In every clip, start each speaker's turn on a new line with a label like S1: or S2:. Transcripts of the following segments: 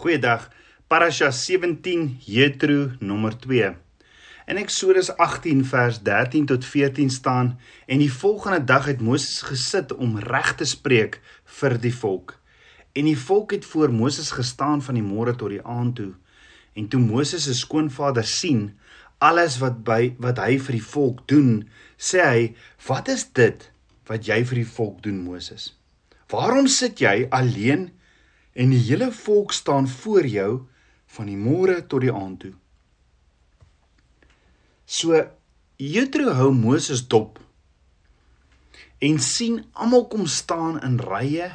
S1: Goeiedag. Parasha 17 Jethro nommer 2. In Eksodus 18 vers 13 tot 14 staan en die volgende dag het Moses gesit om reg te spreek vir die volk. En die volk het voor Moses gestaan van die môre tot die aand toe. En toe Moses se skoonvader sien alles wat by wat hy vir die volk doen, sê hy: "Wat is dit wat jy vir die volk doen, Moses? Waarom sit jy alleen en die hele volk staan voor jou van die môre tot die aand toe. So Jethro hou Moses dop en sien almal kom staan in rye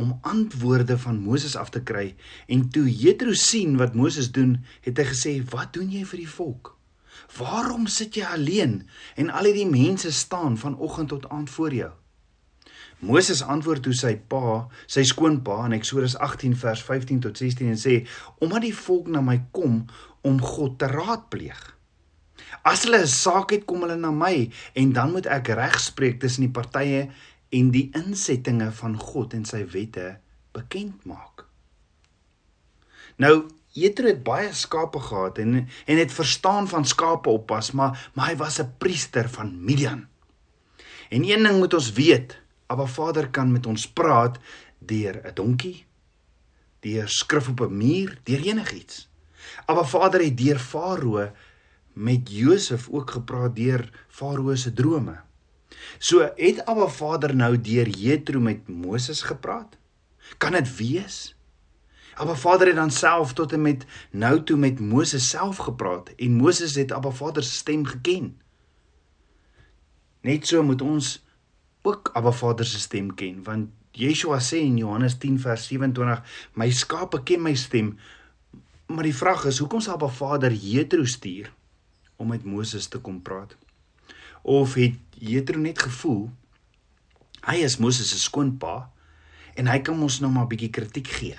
S1: om antwoorde van Moses af te kry en toe Jethro sien wat Moses doen, het hy gesê: "Wat doen jy vir die volk? Waarom sit jy alleen en al hierdie mense staan van oggend tot aand voor jou?" Moses antwoord toe sy pa, sy skoonpa in Eksodus 18 vers 15 tot 16 en sê: "Omdat die volk na my kom om God te raadpleeg. As hulle 'n saak het, kom hulle na my en dan moet ek regspreek tussen die partye en die insettinge van God en sy wette bekend maak." Nou Jethro het baie skape gehad en en het verstaan van skape oppas, maar maar hy was 'n priester van Midian. En een ding moet ons weet, Abba Vader kan met ons praat deur 'n donkie, deur skrif op 'n muur, deur enigiets. Abba Vader het deur Farao met Josef ook gepraat deur Farao se drome. So het Abba Vader nou deur Jethro met Moses gepraat? Kan dit wees? Abba Vader het dan self tot en met nou toe met Moses self gepraat en Moses het Abba Vader se stem geken. Net so moet ons ook Abba Vader se stem ken want Yeshua sê in Johannes 10 vers 27 my skape ken my stem. Maar die vraag is hoekom sal Abba Vader Jethro stuur om met Moses te kom praat? Of het Jethro net gevoel hy is Moses se skoonpa en hy kan ons nou maar 'n bietjie kritiek gee.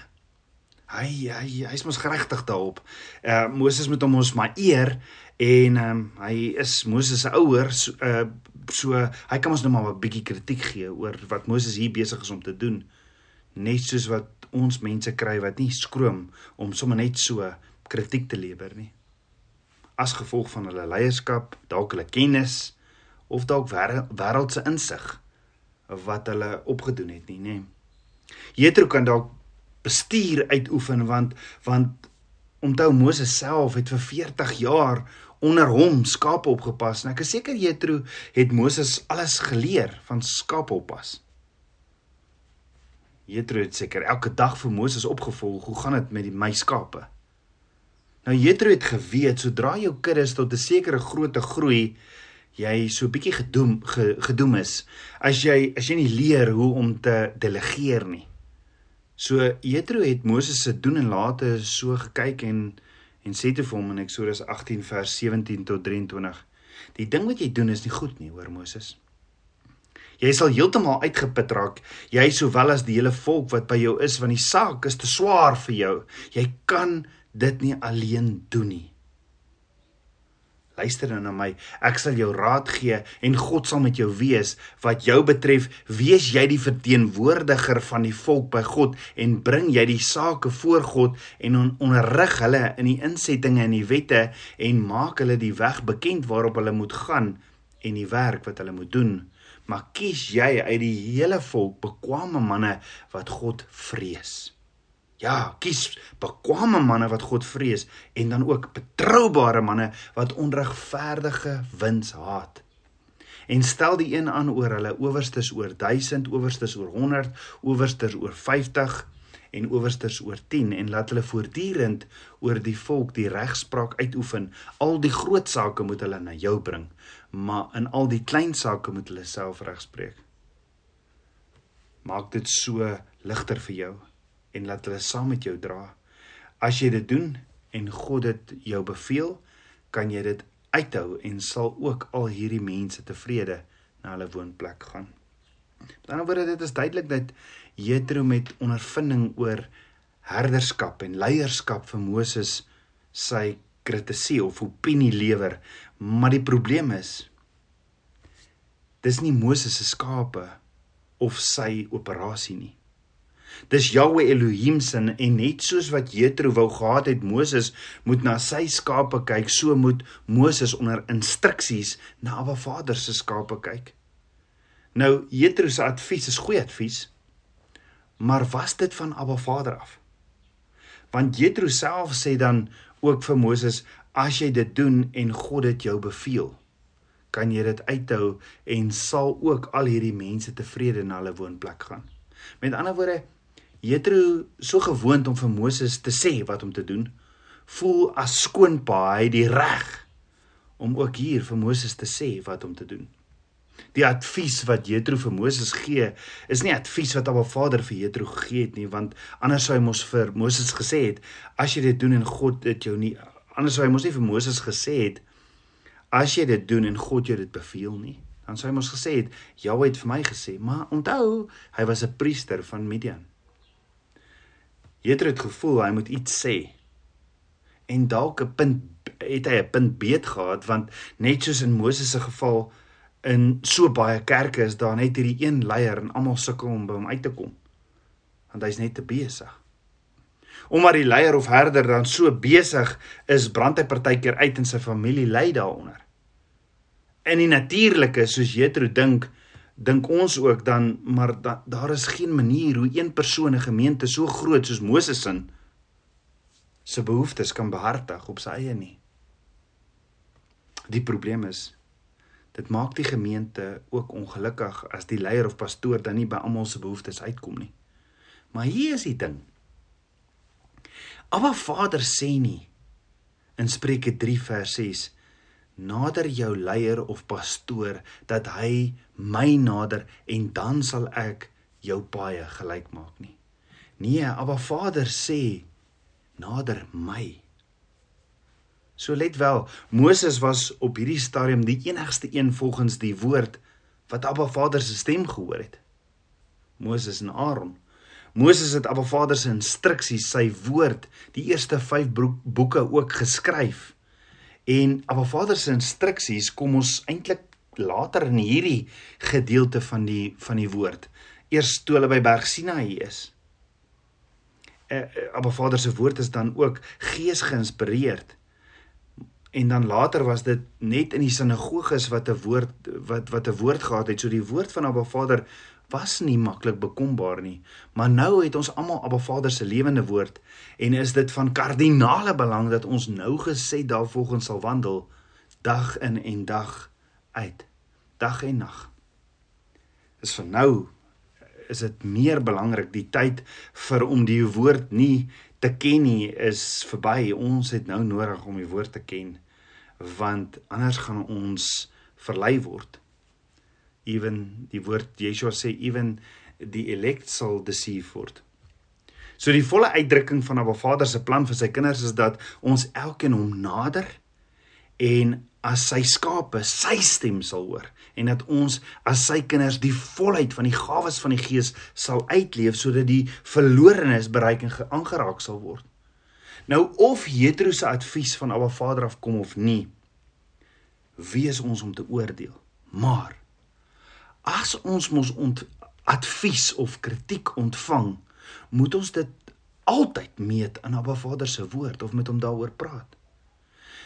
S1: Hy hy hy's mos geregtig daarop. Uh Moses moet hom ons maar eer en um, hy is Moses se ouer so, uh so hy kan ons nou maar 'n bietjie kritiek gee oor wat Moses hier besig is om te doen. Net soos wat ons mense kry wat nie skroom om sommer net so kritiek te lewer nie. As gevolg van hulle leierskap dalk hulle kennis of dalk wêreldse insig wat hulle opgedoen het nie nê. Jethro kan dalk bestuur uitoefen want want onthou Moses self het vir 40 jaar onder hom skape opgepas en ek is seker Jethro het Moses alles geleer van skape oppas. Jethro het seker elke dag vir Moses opgevolg, hoe gaan dit met die my skape? Nou Jethro het geweet sodra jou kuddes tot 'n sekere grootte groei, jy so 'n bietjie gedoem ge, gedoem is as jy as jy nie leer hoe om te delegeer nie. So Jethro het Moses se doen en late so gekyk en en sê te vir hom in Eksodus 18 vers 17 tot 23: Die ding wat jy doen is nie goed nie, hoor Moses. Jy sal heeltemal uitgeput raak, jy sowel as die hele volk wat by jou is, want die saak is te swaar vir jou. Jy kan dit nie alleen doen nie. Luister nou na my. Ek sal jou raad gee en God sal met jou wees. Wat jou betref, wees jy die verteenwoordiger van die volk by God en bring jy die sake voor God en on onderrig hulle in die insettinge en die wette en maak hulle die weg bekend waarop hulle moet gaan en die werk wat hulle moet doen. Maar kies jy uit die hele volk bekwame manne wat God vrees. Ja, kies bekwame manne wat God vrees en dan ook betroubare manne wat onregverdige wins haat. En stel die een aan oor hulle owerstes oor 1000, owerstes oor 100, owerstes oor 50 en owerstes oor 10 en laat hulle voortdurend oor die volk die regspraak uitoefen. Al die groot sake moet hulle na jou bring, maar in al die klein sake moet hulle self regspreek. Maak dit so ligter vir jou en laat hulle saam met jou dra. As jy dit doen en God dit jou beveel, kan jy dit uithou en sal ook al hierdie mense tevrede na hulle woonplek gaan. Met ander woorde, dit is duidelik dat Jethro met ondervinding oor herderskap en leierskap vir Moses sy kritisie of opinie lewer, maar die probleem is dis nie Moses se skape of sy operasie nie. Dis Jahwe Elohim se en net soos wat Jethro wou gehad het Moses moet na sy skape kyk, so moet Moses onder instruksies na Abba Vader se skape kyk. Nou Jethro se advies is goeie advies. Maar was dit van Abba Vader af? Want Jethro self sê dan ook vir Moses as jy dit doen en God dit jou beveel, kan jy dit uithou en sal ook al hierdie mense tevrede na hulle woonplek gaan. Met ander woorde, Jethro so gewoond om vir Moses te sê wat om te doen, voel as skoonpa hy die reg om ook hier vir Moses te sê wat om te doen. Die advies wat Jethro vir Moses gee, is nie advies wat Abba Vader vir Jethro gegee het nie, want anders sou hy mos vir Moses gesê het, as jy dit doen en God dit jou nie anders sou hy mos nie vir Moses gesê het as jy dit doen en God jou dit beveel nie. Dan sou hy mos gesê het, Jahwe het vir my gesê, maar onthou, hy was 'n priester van Midian. Jethro het gevoel hy moet iets sê. En dalk 'n punt het hy 'n punt beet gehad want net soos in Moses se geval in so baie kerke is daar net hierdie een leier en almal sukkel om by hom uit te kom. Want hy's net te besig. Omdat die leier of herder dan so besig is, brand hy partykeer uit en sy familie ly daaronder. In die natuurlike soos Jethro dink, dink ons ook dan maar da, daar is geen manier hoe een persoon 'n gemeente so groot soos Moses se se behoeftes kan behartig op sy eie nie. Die probleem is dit maak die gemeente ook ongelukkig as die leier of pastoor dan nie by almal se behoeftes uitkom nie. Maar hier is die ding. Abba Vader sê nie in Spreuke 3 vers 6 nader jou leier of pastoor dat hy my nader en dan sal ek jou paie gelyk maak nie. Nee, Abba Vader sê nader my. So let wel, Moses was op hierdie stadium die enigste een volgens die woord wat Abba Vader se stem gehoor het. Moses en Aaron. Moses het Abba Vader se instruksies, sy woord, die eerste 5 boeke ook geskryf. En Abba Vader se instruksies kom ons eintlik later in hierdie gedeelte van die van die woord. Eers toe hulle by Berg Sinaï is. Eh, eh, Abba Vader se woord is dan ook gees geïnspireerd. En dan later was dit net in die sinagoges wat 'n woord wat wat 'n woord gehad het. So die woord van Abba Vader was nie maklik bekombaar nie. Maar nou het ons almal Abba Vader se lewende woord en is dit van kardinale belang dat ons nou gesê daarvolgens sal wandel dag in en dag uit. Dag en nag. Is vir nou is dit meer belangrik die tyd vir om die woord nie te ken nie is verby. Ons het nou nodig om die woord te ken want anders gaan ons verlei word even die woord Yeshua sê even die elect sal deceive word. So die volle uitdrukking van Abba Vader se plan vir sy kinders is dat ons elkeen hom nader en as sy skape sy stem sal hoor en dat ons as sy kinders die volheid van die gawes van die Gees sal uitleef sodat die verlorenes bereik en aangeraak sal word. Nou of Jethro se advies van Abba Vader afkom of nie, wie is ons om te oordeel? Maar as ons mos ont advies of kritiek ontvang, moet ons dit altyd meet aan Abba Vader se woord of met hom daaroor praat.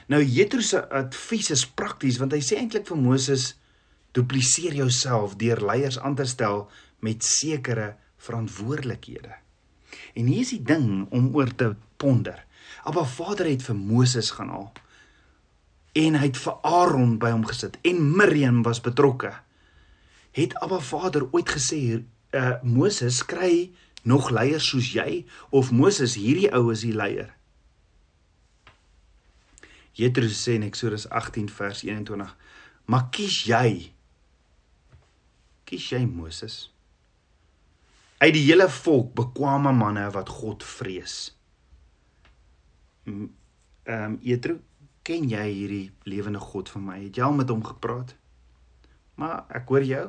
S1: Nou Jethro se advies is prakties want hy sê eintlik vir Moses dupliseer jouself deur leiers aan te stel met sekere verantwoordelikhede. En hier is die ding om oor te ponder. Abba Vader het vir Moses gaan haal en hy het vir Aaron by hom gesit en Miriam was betrokke het Abba Vader ooit gesê, uh Moses kry nog leiers soos jy of Moses hierdie ou is die leier? Jethro sê in Eksodus 18 vers 21: "Maar kies jy kies jy Moses uit die hele volk bekwame manne wat God vrees." Ehm um, Jethro, ken jy hierdie lewende God van my? Het jy al met hom gepraat? Maar ek hoor jou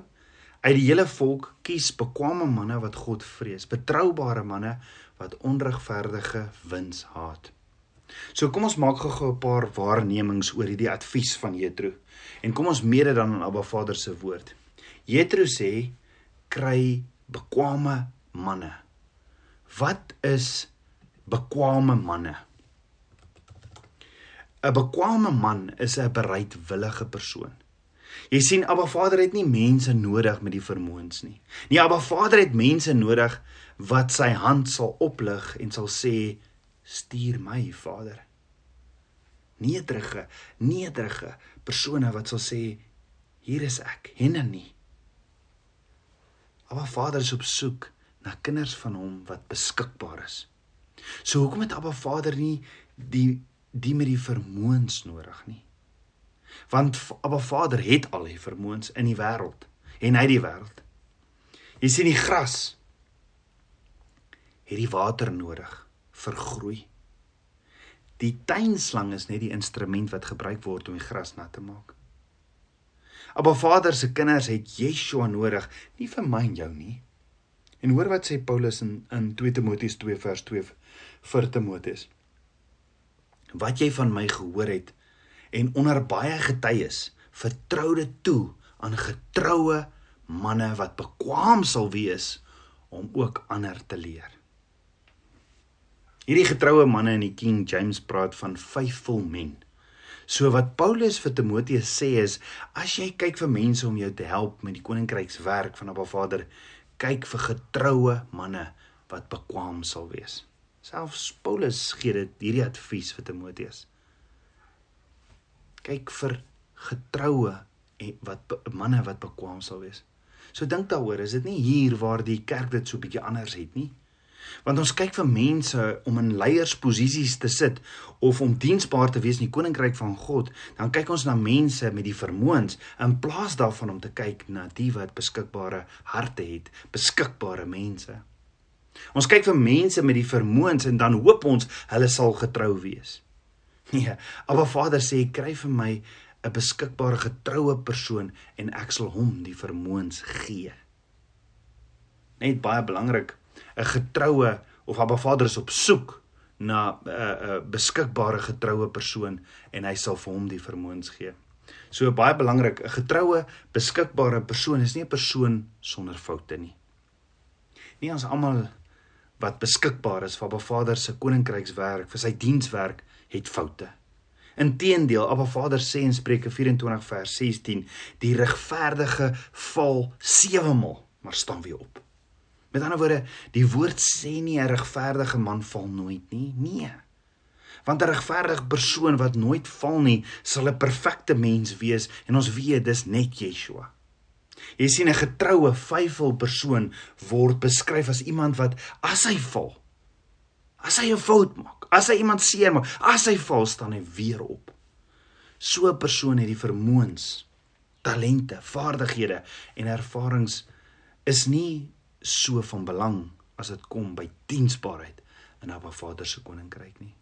S1: uit die hele volk kies bekwame manne wat God vrees, betroubare manne wat onregverdige wins haat. So kom ons maak gou-gou 'n paar waarnemings oor hierdie advies van Jethro. En kom ons meet dit dan aan Abba Vader se woord. Jethro sê kry bekwame manne Wat is bekwame manne? 'n Bekwame man is 'n bereidwillige persoon. Jy sien Abba Vader het nie mense nodig met die vermoëns nie. Nee, Abba Vader het mense nodig wat sy hand sal oplig en sal sê stuur my Vader. Nederige, nederige persone wat sal sê hier is ek, henne nie. Abba Vader is op soek na kinders van hom wat beskikbaar is. So hoekom het Abba Vader nie die die met die vermoëns nodig nie? Want Abba Vader het al die vermoëns in die wêreld en hy die wêreld. Jy sien die gras het die water nodig vir groei. Die tuinslang is net die instrument wat gebruik word om die gras nat te maak. Abba Vader se kinders het Yeshua nodig, nie vir my en jou nie. En hoor wat sê Paulus in in 2 Timoteus 2 vers 2 vir Timoteus. Wat jy van my gehoor het en onder baie getuies, vertrou dit toe aan getroue manne wat bekwam sal wees om ook ander te leer. Hierdie getroue manne in die King James praat van faithful men. So wat Paulus vir Timoteus sê is as jy kyk vir mense om jou te help met die koninkrykswerk van Abba Vader, kyk vir getroue manne wat bekwam sal wees. Selfs Paulus gee dit hierdie advies vir Timoteus. Kyk vir getroue en wat manne wat bekwam sal wees. So dink daaroor, is dit nie hier waar die kerk dit so bietjie anders het nie? Want ons kyk vir mense om in leiersposisies te sit of om diensbaar te wees in die koninkryk van God, dan kyk ons na mense met die vermoëns in plaas daarvan om te kyk na die wat beskikbare harte het, beskikbare mense. Ons kyk vir mense met die vermoëns en dan hoop ons hulle sal getrou wees. Nee, Abba Vader sê kry vir my 'n beskikbare getroue persoon en ek sal hom die vermoëns gee. Net baie belangrik 'n getroue of Abba Vader is op soek na 'n uh, 'n uh, beskikbare getroue persoon en hy sal vir hom die vermoëns gee. So baie belangrik, 'n getroue, beskikbare persoon is nie 'n persoon sonder foute nie. Nie ons almal wat beskikbaar is vir Abba Vader se koninkrykswerk, vir sy dienswerk, het foute. Inteendeel, Abba Vader sê in Spreuke 24 vers 16, die regverdige val 7 maal, maar staan weer op. Met ander woorde, die woord sê nie 'n regverdige man val nooit nie. Nee. Want 'n regverdige persoon wat nooit val nie, sal 'n perfekte mens wees en ons weet dis net Yeshua. Jy sien 'n getroue, faithful persoon word beskryf as iemand wat as hy val, as hy 'n fout maak, as hy iemand seermaak, as hy val, staan hy weer op. So 'n persoon het die vermoëns, talente, vaardighede en ervarings is nie so van belang as dit kom by diensbaarheid in Abba Vader se koninkryk nie.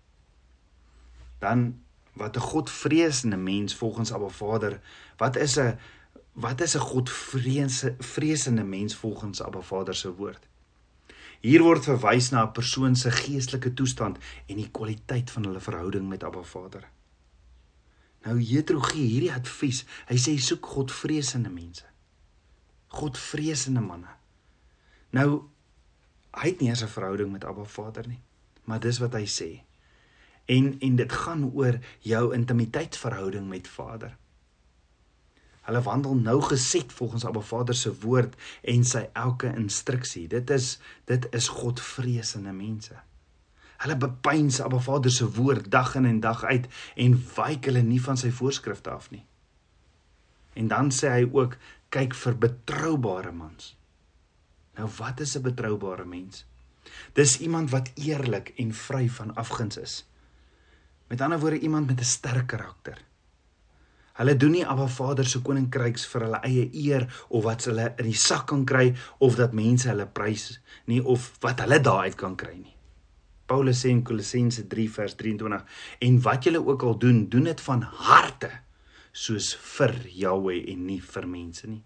S1: Dan wat 'n Godvreesende mens volgens Abba Vader, wat is 'n wat is 'n Godvreesende mens volgens Abba Vader se woord? Hier word verwys na 'n persoon se geestelike toestand en die kwaliteit van hulle verhouding met Abba Vader. Nou Jethro gee hierdie advies. Hy sê soek Godvreesende mense. Godvreesende manne. Nou hy het nie eens 'n verhouding met Abba Vader nie, maar dis wat hy sê. En en dit gaan oor jou intimiteitsverhouding met Vader. Hulle wandel nou geset volgens Abba Vader se woord en sy elke instruksie. Dit is dit is Godvreesende mense. Hulle bepeins Abba Vader se woord dag in en dag uit en wyk hulle nie van sy voorskrifte af nie. En dan sê hy ook kyk vir betroubare mans. Nou wat is 'n betroubare mens? Dis iemand wat eerlik en vry van afguns is. Met ander woorde iemand met 'n sterk karakter. Hulle doen nie Abba Vader se koninkryks vir hulle eie eer of wat hulle in die sak kan kry of dat mense hulle prys nie of wat hulle daaruit kan kry nie. Paulus sê in Kolossense 3 vers 23 en wat julle ook al doen, doen dit van harte soos vir Jahweh en nie vir mense nie.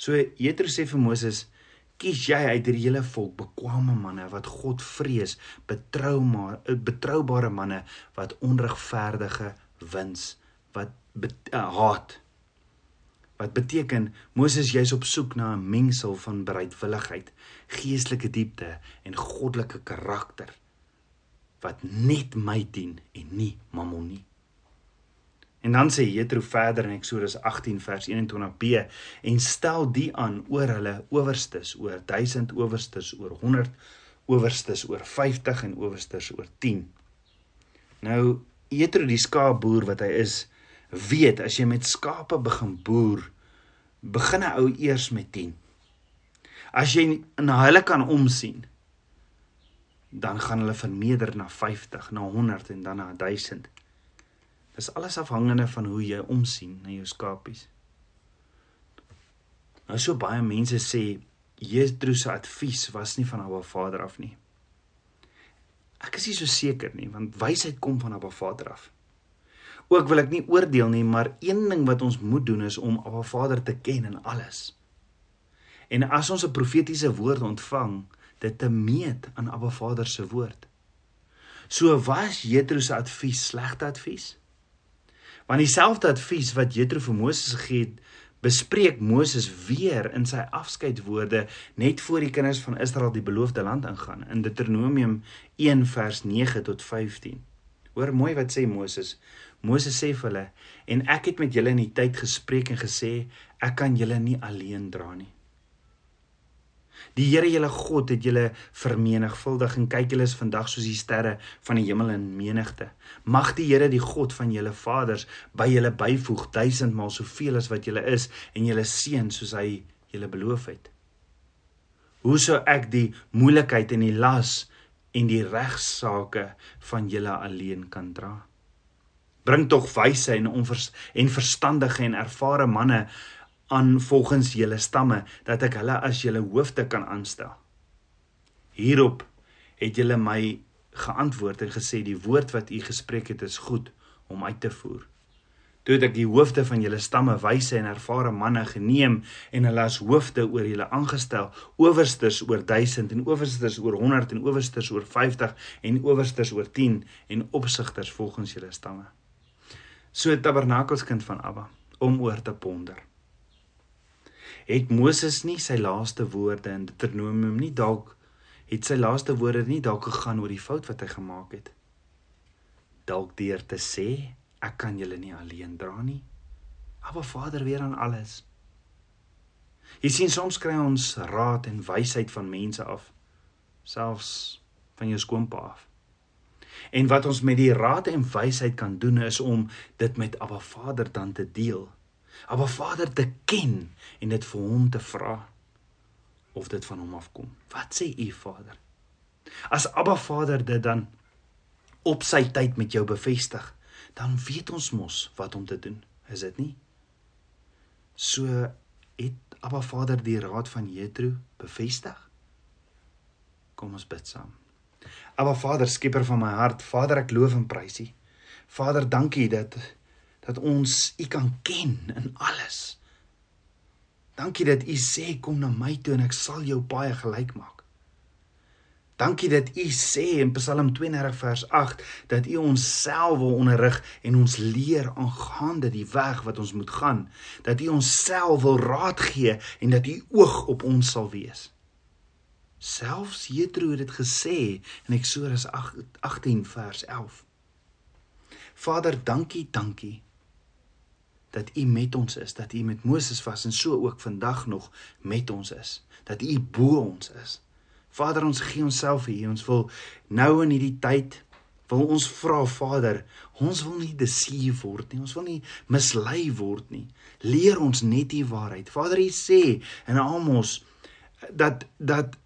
S1: So Jethro sê vir Moses: "Kies jy uit hierdie hele volk bekwame manne wat God vrees, betrouma, eh, betroubare manne wat onregverdige wins wat bet, uh, haat, Wat beteken Moses jy's op soek na 'n mengsel van bereidwilligheid, geestelike diepte en goddelike karakter wat net my dien en nie Mammon nie. En dan sê Jethro verder in Eksodus 18 vers 21b en stel die aan oor hulle owerstes, oor 1000 owerstes, oor 100 owerstes, oor 50 en owerstes oor 10. Nou Jethro die skaapboer wat hy is, weet as jy met skape begin boer, begin 'n ou eers met 10. As jy na hulle kan omsien, dan gaan hulle vermeerder na 50, na 100 en dan na 1000. Dis alles afhangende van hoe jy omsien na jou skapies. Nou so baie mense sê Jethro se advies was nie van Abba Vader af nie. Ek is nie so seker nie, want wysheid kom van Abba Vader af. Ook wil ek nie oordeel nie, maar een ding wat ons moet doen is om Abba Vader te ken in alles. En as ons 'n profetiese woord ontvang, dit te meet aan Abba Vader se woord. So was Jethro se advies slegte advies? Want dieselfde advies wat Jethro vir Moses gegee het, bespreek Moses weer in sy afskeidwoorde net voor die kinders van Israel die beloofde land ingaan in Deuteronomium 1 vers 9 tot 15. Hoor mooi wat sê Moses. Moses sê vir hulle: "En ek het met julle in die tyd gespreek en gesê, ek kan julle nie alleen dra nie." Die Here julle God het julle vermenigvuldig en kyk julle is vandag soos die sterre van die hemel in menigte. Mag die Here die God van julle vaders by julle byvoeg duisendmal soveel as wat julle is en julle seën soos hy julle beloof het. Hoe sou ek die moeilikheid en die las en die regsaake van julle alleen kan dra? Bring tog wyse en onvers en verstandige en ervare manne aan volgens julle stamme dat ek hulle as julle hoofde kan aanstel. Hierop het julle my geantwoord en gesê die woord wat u gespreek het is goed om uit te voer. Toe het ek die hoofde van julle stamme wyse en ervare manne geneem en hulle as hoofde oor julle aangestel, owersters oor 1000 en owersters oor 100 en owersters oor 50 en owersters oor 10 en opsigters volgens julle stamme. So tabernakelskind van Abba om oor te ponder. Het Moses nie sy laaste woorde in Deuteronomium nie dalk het sy laaste woorde nie dalk gegaan oor die fout wat hy gemaak het? Dalk deur te sê ek kan julle nie alleen dra nie. Maar Vader weer aan alles. Jy sien soms kry ons raad en wysheid van mense af selfs van jou skoonpa af en wat ons met die raad en wysheid kan doen is om dit met Abba Vader dan te deel Abba Vader te ken en dit vir hom te vra of dit van hom afkom. Wat sê u Vader? As Abba Vader dit dan op sy tyd met jou bevestig, dan weet ons mos wat om te doen, is dit nie? So het Abba Vader die raad van Jethro bevestig. Kom ons bid saam. Abba Vader, skieper van my hart, Vader, ek loof en prys U. Vader, dankie dat dat ons U kan ken in alles. Dankie dat U sê kom na my toe en ek sal jou baie gelyk maak. Dankie dat U sê in Psalm 32 vers 8 dat U ons self wil onderrig en ons leer aangaande die weg wat ons moet gaan, dat U ons self wil raad gee en dat U oog op ons sal wees. Selfs Jethro het dit gesê in Eksodus 18 vers 11. Vader, dankie, dankie dat U met ons is, dat U met Moses was en so ook vandag nog met ons is, dat U bo ons is. Vader, ons gee onsself vir U. Ons wil nou in hierdie tyd wil ons vra Vader, ons wil nie deceived word nie. Ons wil nie mislei word nie. Leer ons net die waarheid. Vader, U sê in Amos dat dat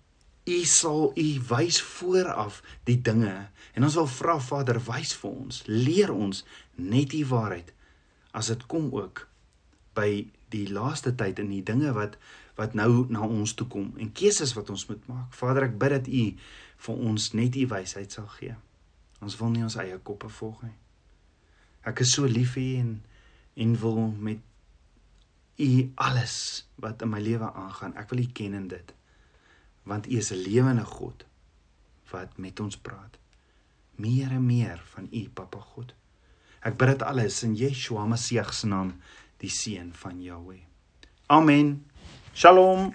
S1: U sal U wys vooraf die dinge. En ons wil vra Vader, wys vir ons, leer ons net die waarheid as dit kom ook by die laaste tyd in die dinge wat wat nou na ons toe kom en keuses wat ons moet maak. Vader, ek bid dat U vir ons net U wysheid sal gee. Ons wil nie ons eie koppe volg nie. Ek is so lief vir U en en wil met U alles wat in my lewe aangaan. Ek wil U ken in dit. Want U is 'n lewende God wat met ons praat. Meer en meer van U, Papa God. Ek bid dit alles in Yeshua Messie se naam, die seun van Jahweh. Amen. Shalom.